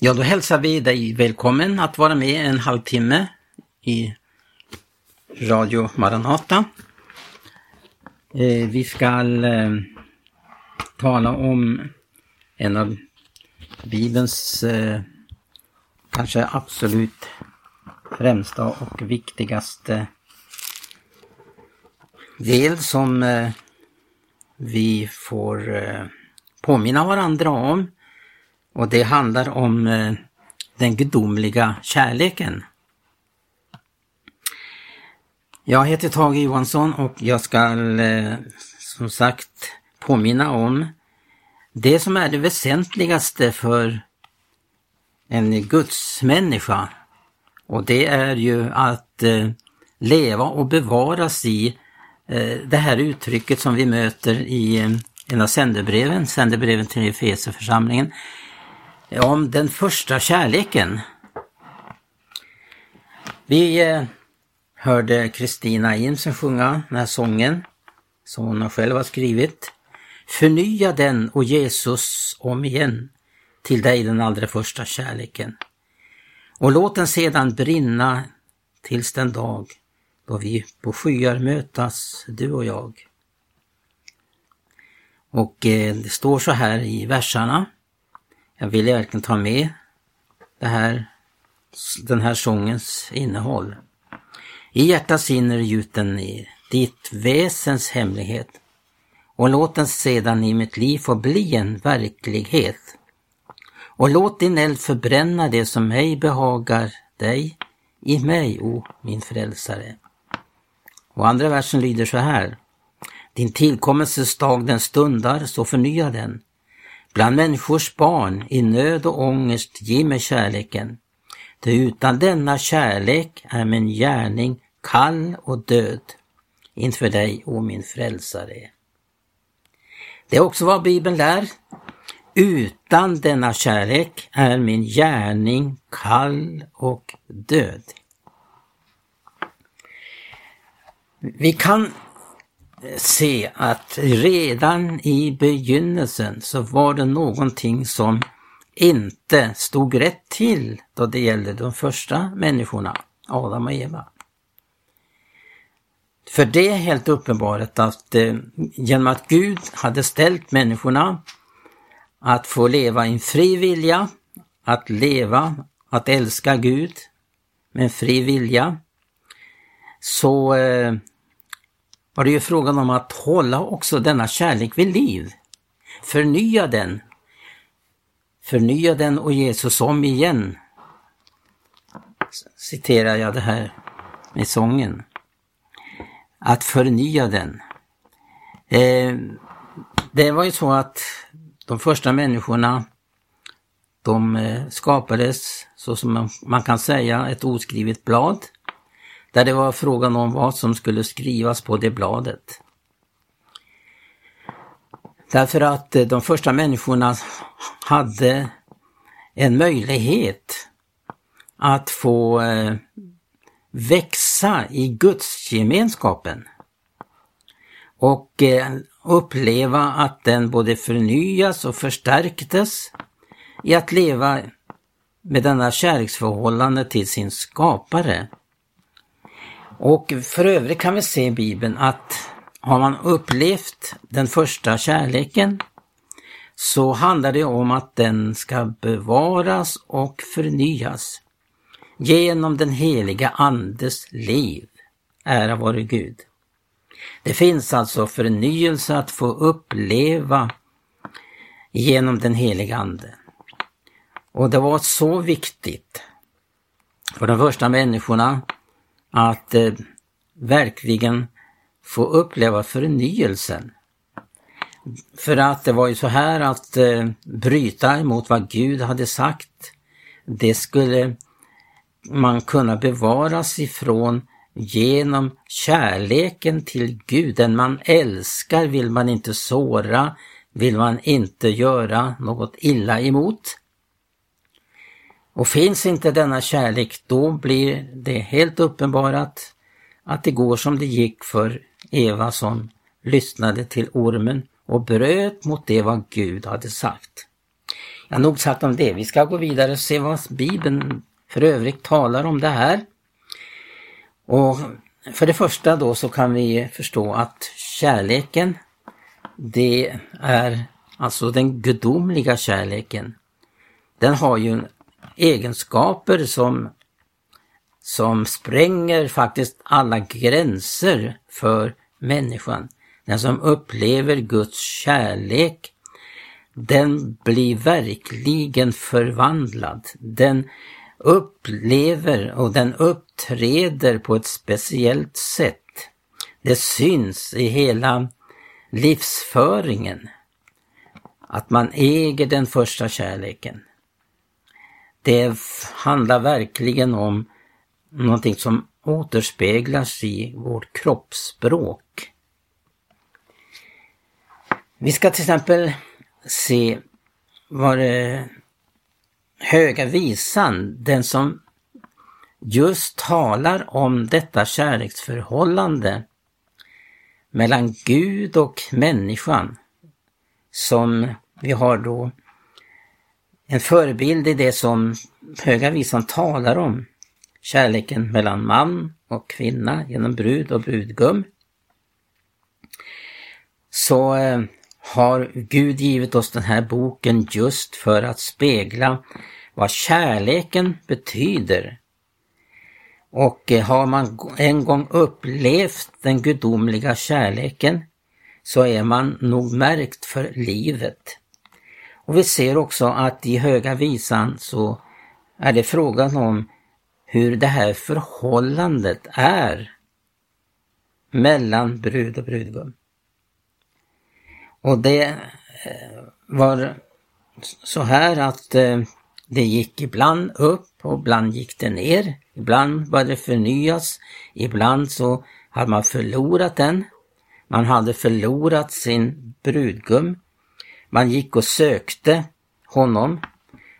Ja, då hälsar vi dig välkommen att vara med en halvtimme i Radio Maranata. Eh, vi ska eh, tala om en av Bibelns eh, kanske absolut främsta och viktigaste del som eh, vi får eh, påminna varandra om. Och det handlar om eh, den gudomliga kärleken. Jag heter Tage Johansson och jag ska eh, som sagt påminna om det som är det väsentligaste för en gudsmänniska. Och det är ju att eh, leva och bevaras i det här uttrycket som vi möter i en av sändebreven, sändebreven till Efesierförsamlingen, om den första kärleken. Vi eh, hörde Kristina Imsen sjunga den här sången som hon själv har skrivit. Förnya den och Jesus om igen till dig den allra första kärleken. Och låt den sedan brinna tills den dag då vi på skyar mötas, du och jag. Och eh, det står så här i versarna. Jag vill verkligen ta med det här, den här sångens innehåll. I hjärtat sinner gjuten ner, ditt väsens hemlighet. Och låt den sedan i mitt liv få bli en verklighet. Och låt din eld förbränna det som ej behagar dig i mig, o min frälsare. Och andra versen lyder så här. Din tillkommelses dag den stundar, så förnya den. Bland människors barn i nöd och ångest, ge mig kärleken. Ty utan denna kärlek är min gärning kall och död inför dig, o min frälsare. Det är också vad Bibeln lär. Utan denna kärlek är min gärning kall och död. Vi kan se att redan i begynnelsen så var det någonting som inte stod rätt till då det gällde de första människorna, Adam och Eva. För det är helt uppenbart att eh, genom att Gud hade ställt människorna att få leva i en fri vilja, att leva, att älska Gud med en fri vilja, så eh, var det ju frågan om att hålla också denna kärlek vid liv. Förnya den. Förnya den och Jesus om igen. Citerar jag det här med sången. Att förnya den. Eh, det var ju så att de första människorna de eh, skapades så som man kan säga ett oskrivet blad där det var frågan om vad som skulle skrivas på det bladet. Därför att eh, de första människorna hade en möjlighet att få eh, växa i gudsgemenskapen och eh, uppleva att den både förnyas och förstärktes i att leva med denna kärleksförhållande till sin skapare. Och för övrigt kan vi se i Bibeln att har man upplevt den första kärleken så handlar det om att den ska bevaras och förnyas genom den heliga Andes liv. Ära vare Gud. Det finns alltså förnyelse att få uppleva genom den heliga Ande. Och det var så viktigt för de första människorna att eh, verkligen få uppleva förnyelsen. För att det var ju så här att eh, bryta emot vad Gud hade sagt, det skulle man kunna bevaras ifrån genom kärleken till Gud. Den man älskar vill man inte såra, vill man inte göra något illa emot. Och finns inte denna kärlek, då blir det helt uppenbarat att det går som det gick för Eva som lyssnade till ormen och bröt mot det vad Gud hade sagt. Ja, nog sagt om det. Vi ska gå vidare och se vad Bibeln för övrigt talar om det här. Och för det första då så kan vi förstå att kärleken, det är alltså den gudomliga kärleken. Den har ju egenskaper som, som spränger faktiskt alla gränser för människan. Den som upplever Guds kärlek, den blir verkligen förvandlad. Den upplever och den uppträder på ett speciellt sätt. Det syns i hela livsföringen. Att man äger den första kärleken. Det handlar verkligen om någonting som återspeglas i vårt kroppsspråk. Vi ska till exempel se vad det Höga visan, den som just talar om detta kärleksförhållande mellan Gud och människan som vi har då en förebild i det som Höga Visan talar om. Kärleken mellan man och kvinna genom brud och brudgum. Så eh, har Gud givit oss den här boken just för att spegla vad kärleken betyder. Och eh, har man en gång upplevt den gudomliga kärleken så är man nog märkt för livet. Och vi ser också att i Höga Visan så är det frågan om hur det här förhållandet är mellan brud och brudgum. Och det eh, var så här att eh, det gick ibland upp och ibland gick det ner. Ibland började det förnyas. Ibland så hade man förlorat den. Man hade förlorat sin brudgum. Man gick och sökte honom.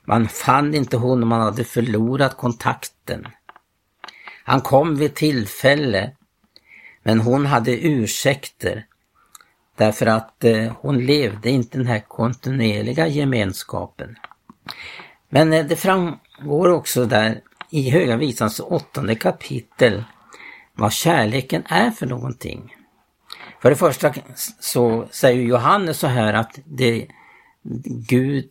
Man fann inte honom, man hade förlorat kontakten. Han kom vid tillfälle, men hon hade ursäkter. Därför att eh, hon levde inte den här kontinuerliga gemenskapen. Men eh, det framgår också där i Höga Visans åttonde kapitel vad kärleken är för någonting. För det första så säger Johannes så här att det, Gud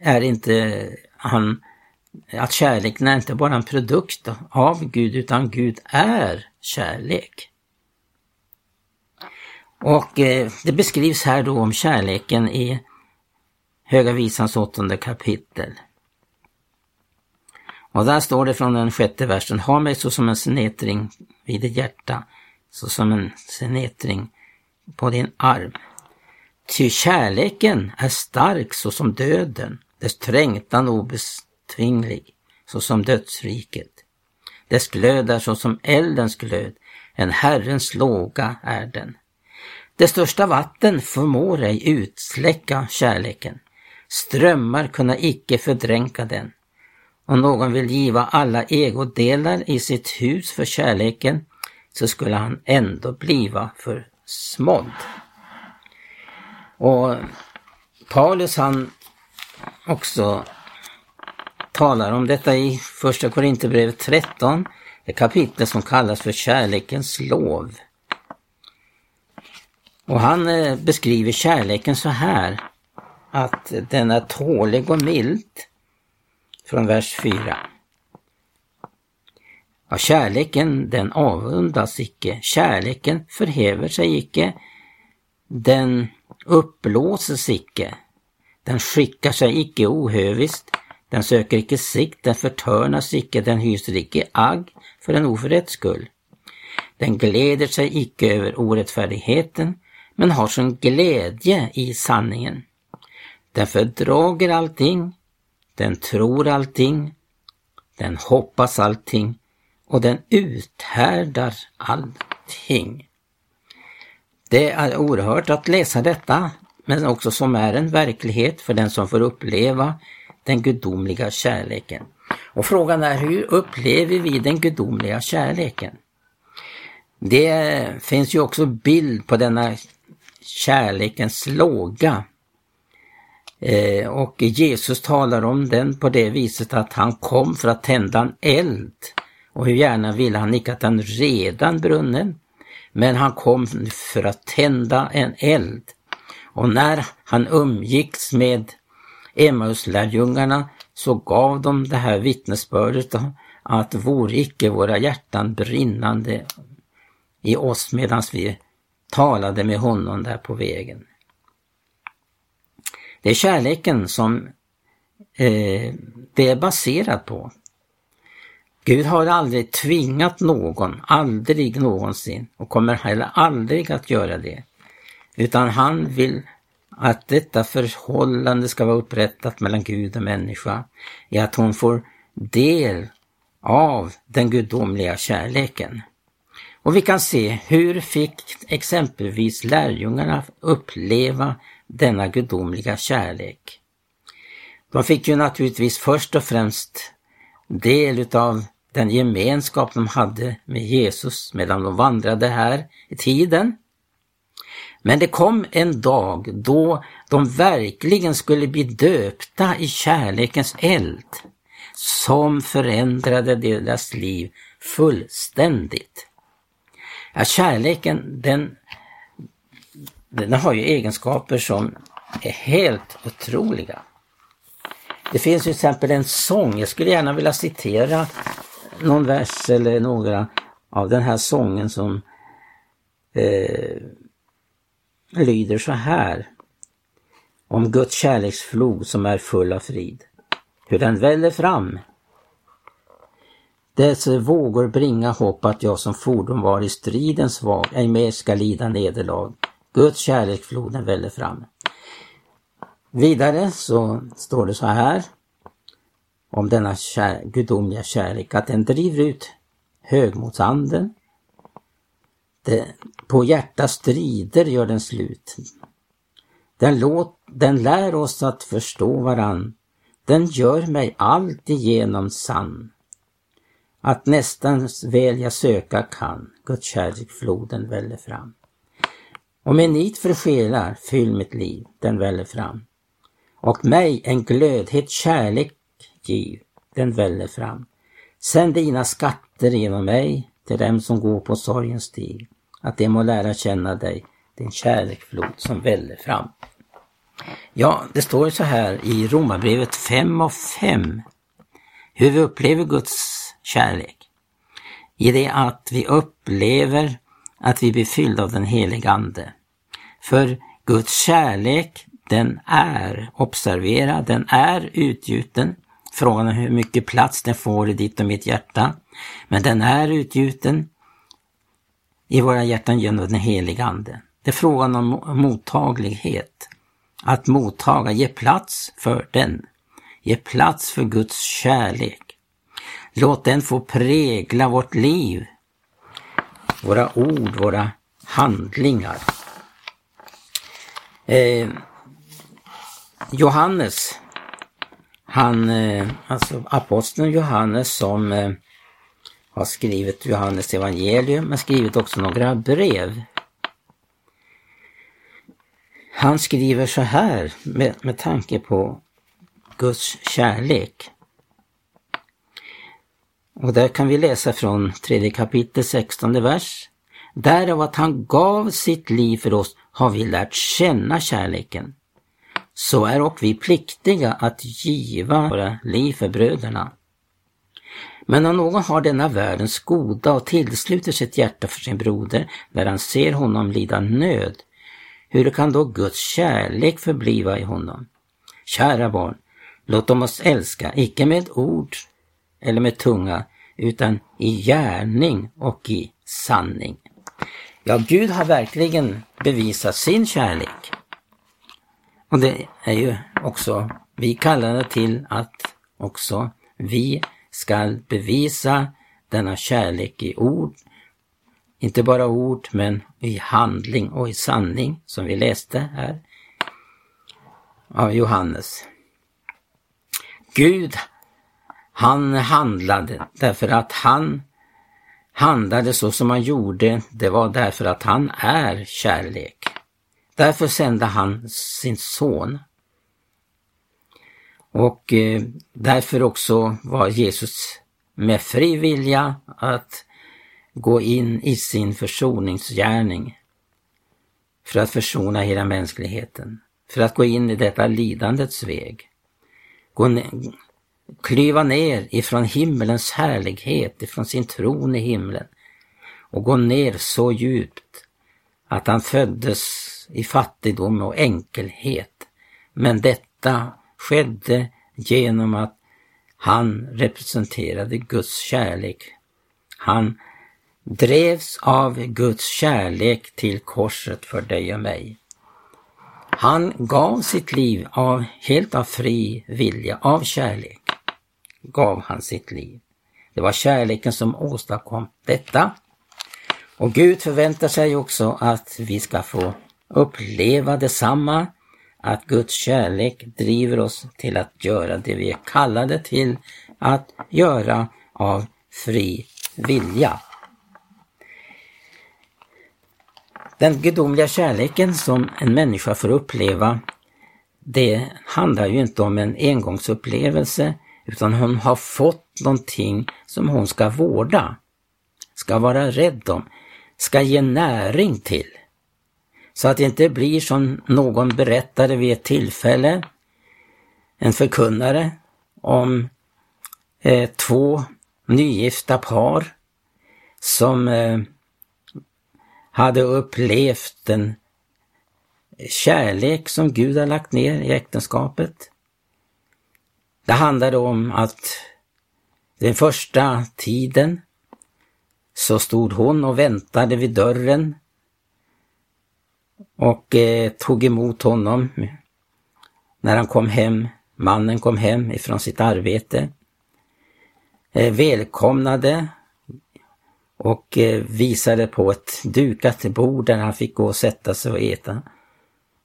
är inte, han, att kärleken är inte bara en produkt av Gud utan Gud är kärlek. Och eh, det beskrivs här då om kärleken i Höga Visans åttonde kapitel. Och där står det från den sjätte versen, ha mig så som en snetring vid ditt hjärta, så som en senetring på din arm. Ty kärleken är stark så som döden, dess trängtan obestvinglig, så som dödsriket. Dess glöd är så som eldens glöd, en Herrens låga är den. Det största vatten förmår ej utsläcka kärleken. Strömmar kunna icke fördränka den. Om någon vill giva alla ägodelar i sitt hus för kärleken så skulle han ändå bliva försmådd. Och Paulus han också talar om detta i första Korinthierbrevet 13, det kapitel som kallas för kärlekens lov. Och han eh, beskriver kärleken så här, att den är tålig och mild, från vers 4. Ja, kärleken den avundas icke, kärleken förhäver sig icke, den uppblåses icke, den skickar sig icke ohövist, den söker icke sikt, den förtörnas icke, den hyser icke agg för en oförrätts skull. Den gläder sig icke över orättfärdigheten, men har sin glädje i sanningen. Den fördrager allting, den tror allting, den hoppas allting och den uthärdar allting. Det är oerhört att läsa detta, men också som är en verklighet för den som får uppleva den gudomliga kärleken. Och frågan är hur upplever vi den gudomliga kärleken? Det finns ju också bild på denna kärlekens låga Eh, och Jesus talar om den på det viset att han kom för att tända en eld. Och hur gärna ville han icke att den redan brunnen. Men han kom för att tända en eld. Och när han umgicks med Emmauslärjungarna så gav de det här vittnesbördet att vore icke våra hjärtan brinnande i oss medan vi talade med honom där på vägen. Det är kärleken som eh, det är baserat på. Gud har aldrig tvingat någon, aldrig någonsin och kommer heller aldrig att göra det. Utan han vill att detta förhållande ska vara upprättat mellan Gud och människa i att hon får del av den gudomliga kärleken. Och vi kan se hur fick exempelvis lärjungarna uppleva denna gudomliga kärlek. De fick ju naturligtvis först och främst del utav den gemenskap de hade med Jesus medan de vandrade här i tiden. Men det kom en dag då de verkligen skulle bli döpta i kärlekens eld som förändrade deras liv fullständigt. Ja, kärleken den, den har ju egenskaper som är helt otroliga. Det finns till exempel en sång, jag skulle gärna vilja citera någon vers eller några av den här sången som eh, lyder så här. Om Guds kärleksflod som är full av frid. Hur den väller fram. Dess vågor bringa hopp att jag som fordon var i striden svag, ej mer ska lida nederlag. Guds kärleksfloden väller fram. Vidare så står det så här om denna kär, gudomliga kärlek, att den driver ut högmodsanden. Det, på hjärtas strider gör den slut. Den, låt, den lär oss att förstå varann. Den gör mig alltigenom sann. Att nästan väl jag söka kan, Guds kärlek floden väller fram. Och med nit för själar fyll mitt liv, den väller fram. Och mig en glödhet kärlek giv, den väller fram. Sänd dina skatter genom mig till dem som går på sorgens stig, att de må lära känna dig, din kärleksflod som väller fram. Ja, det står så här i Romarbrevet 5 och 5, hur vi upplever Guds kärlek. I det att vi upplever att vi blir fyllda av den helige Ande. För Guds kärlek, den är, observera, den är utgjuten Frågan är hur mycket plats den får i ditt och mitt hjärta. Men den är utgjuten i våra hjärtan genom den heliga Ande. Det är frågan om mottaglighet. Att mottaga, ge plats för den. Ge plats för Guds kärlek. Låt den få prägla vårt liv. Våra ord, våra handlingar. Eh, Johannes han, eh, alltså aposteln Johannes som eh, har skrivit Johannes evangelium men skrivit också några brev. Han skriver så här med, med tanke på Guds kärlek. Och där kan vi läsa från tredje kapitel 16 vers. Därav att han gav sitt liv för oss har vi lärt känna kärleken så är och vi pliktiga att giva våra liv för bröderna. Men om någon har denna världens goda och tillsluter sitt hjärta för sin broder när han ser honom lida nöd, hur kan då Guds kärlek förbliva i honom? Kära barn, låt oss älska, icke med ord eller med tunga, utan i gärning och i sanning. Ja, Gud har verkligen bevisat sin kärlek. Och det är ju också vi kallade till att också vi skall bevisa denna kärlek i ord. Inte bara ord, men i handling och i sanning, som vi läste här av Johannes. Gud, han handlade därför att han handlade så som han gjorde. Det var därför att han är kärlek. Därför sände han sin son Och eh, därför också var Jesus med fri vilja att gå in i sin försoningsgärning för att försona hela mänskligheten. För att gå in i detta lidandets väg. Gå ner, klyva ner ifrån himmelens härlighet, ifrån sin tron i himlen och gå ner så djupt att han föddes i fattigdom och enkelhet. Men detta skedde genom att han representerade Guds kärlek. Han drevs av Guds kärlek till korset för dig och mig. Han gav sitt liv av, helt av fri vilja, av kärlek. Gav han sitt liv. Det var kärleken som åstadkom detta. Och Gud förväntar sig också att vi ska få uppleva detsamma, att Guds kärlek driver oss till att göra det vi är kallade till att göra av fri vilja. Den gudomliga kärleken som en människa får uppleva, det handlar ju inte om en engångsupplevelse utan hon har fått någonting som hon ska vårda, ska vara rädd om, ska ge näring till. Så att det inte blir som någon berättade vid ett tillfälle, en förkunnare, om eh, två nygifta par som eh, hade upplevt den kärlek som Gud har lagt ner i äktenskapet. Det handlade om att den första tiden så stod hon och väntade vid dörren och eh, tog emot honom när han kom hem, mannen kom hem ifrån sitt arbete. Eh, välkomnade och eh, visade på ett dukat bord där han fick gå och sätta sig och äta.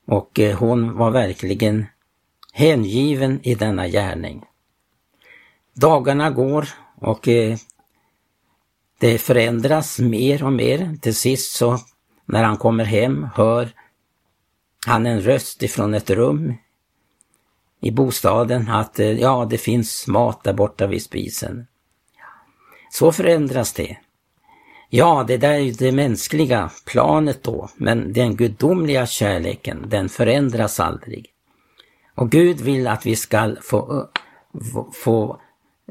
Och eh, hon var verkligen hängiven i denna gärning. Dagarna går och eh, det förändras mer och mer. Till sist så när han kommer hem hör han en röst ifrån ett rum i bostaden att eh, ja, det finns mat där borta vid spisen. Så förändras det. Ja, det där är ju det mänskliga planet då, men den gudomliga kärleken, den förändras aldrig. Och Gud vill att vi ska få, få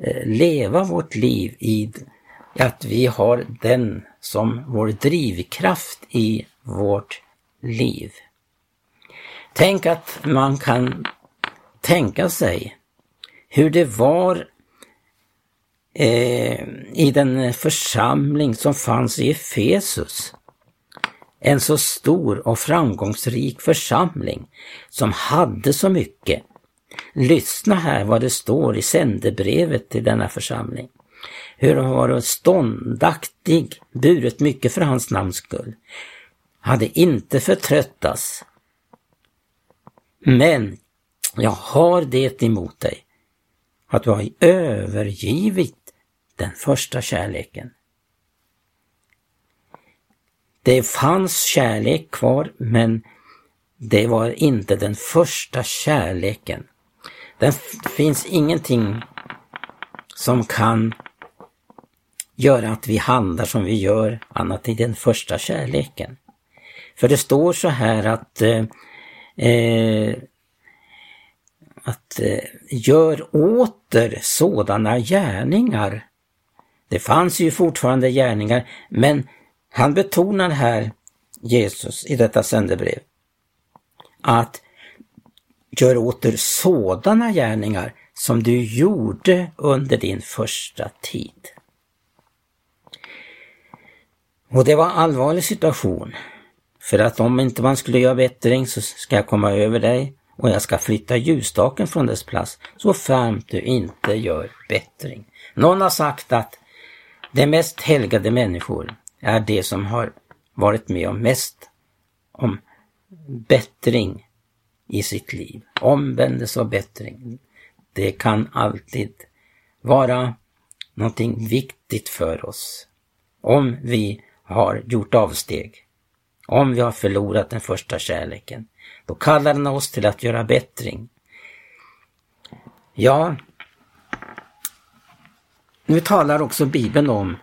eh, leva vårt liv i att vi har den som vår drivkraft i vårt liv. Tänk att man kan tänka sig hur det var eh, i den församling som fanns i Efesus. En så stor och framgångsrik församling som hade så mycket. Lyssna här vad det står i sändebrevet till denna församling. Hur han varit ståndaktig, burit mycket för hans namns skull. Hade inte förtröttats. Men jag har det emot dig att du har övergivit den första kärleken. Det fanns kärlek kvar men det var inte den första kärleken. Det finns ingenting som kan göra att vi handlar som vi gör annat i den första kärleken. För det står så här att eh, eh, att eh, gör åter sådana gärningar det fanns ju fortfarande gärningar, men han betonar här, Jesus, i detta sändebrev, att gör åter sådana gärningar som du gjorde under din första tid. Och det var en allvarlig situation. För att om inte man skulle göra bättring så ska jag komma över dig och jag ska flytta ljusstaken från dess plats så framt du inte gör bättring. Någon har sagt att de mest helgade människor är de som har varit med om mest om bättring i sitt liv. Omvändelse och bättring. Det kan alltid vara någonting viktigt för oss. Om vi har gjort avsteg. Om vi har förlorat den första kärleken. Då kallar den oss till att göra bättring. Ja, nu talar också Bibeln om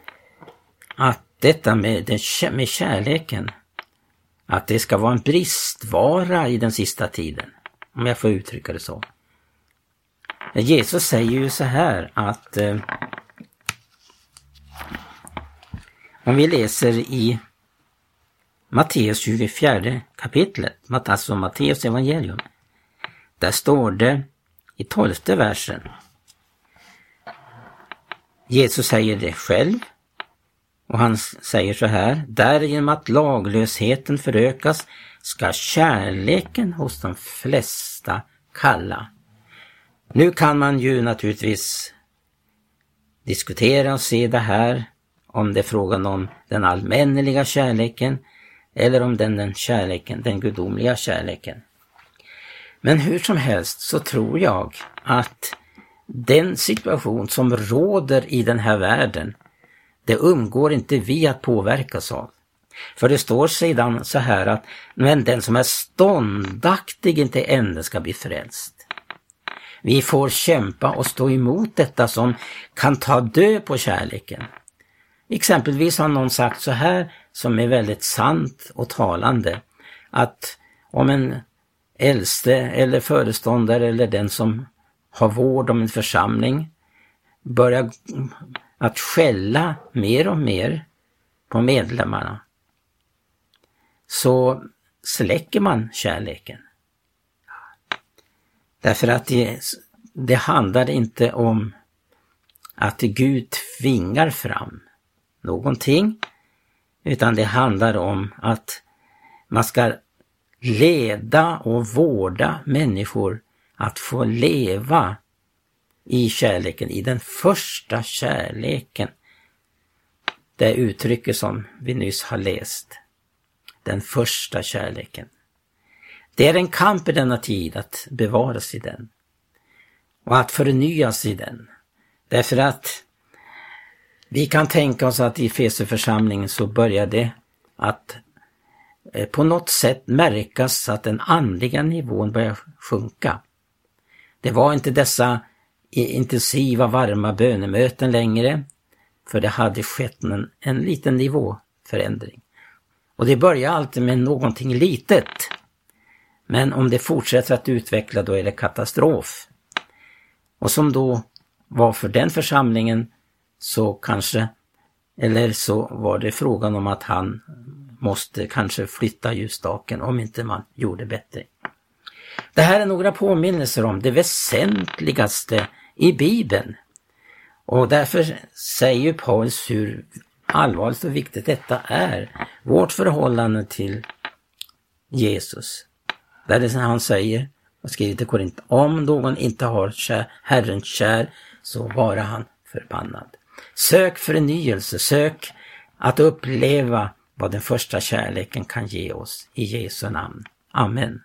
att detta med, med kärleken, att det ska vara en bristvara i den sista tiden. Om jag får uttrycka det så. Jesus säger ju så här att eh, om vi läser i Matteus 24 kapitlet, alltså Matteus evangelium. Där står det i tolfte versen. Jesus säger det själv och han säger så här, därigenom att laglösheten förökas ska kärleken hos de flesta kalla. Nu kan man ju naturligtvis diskutera och se det här, om det är frågan om den allmänneliga kärleken eller om den, den kärleken, den gudomliga kärleken. Men hur som helst så tror jag att den situation som råder i den här världen, det umgår inte vi att påverkas av. För det står sedan så här att, men den som är ståndaktig inte änden ska bli frälst. Vi får kämpa och stå emot detta som kan ta död på kärleken. Exempelvis har någon sagt så här, som är väldigt sant och talande, att om en äldste eller föreståndare eller den som har vård om en församling börjar att skälla mer och mer på medlemmarna så släcker man kärleken. Därför att det, det handlar inte om att Gud tvingar fram någonting, utan det handlar om att man ska leda och vårda människor att få leva i kärleken, i den första kärleken. Det uttrycket som vi nyss har läst. Den första kärleken. Det är en kamp i denna tid att bevaras i den. Och att förnyas i den. Därför att vi kan tänka oss att i Feseförsamlingen så började att eh, på något sätt märkas att den andliga nivån börjar sjunka. Det var inte dessa intensiva varma bönemöten längre, för det hade skett en, en liten nivåförändring. Och det börjar alltid med någonting litet. Men om det fortsätter att utveckla då är det katastrof. Och som då var för den församlingen så kanske, eller så var det frågan om att han måste kanske flytta ljusstaken om inte man gjorde bättre. Det här är några påminnelser om det väsentligaste i Bibeln. Och därför säger Paulus hur allvarligt och viktigt detta är. Vårt förhållande till Jesus. Där det han säger, och skriver till Korint, om någon inte har kär, Herren kär så vara han förbannad. Sök förnyelse, sök att uppleva vad den första kärleken kan ge oss. I Jesu namn. Amen.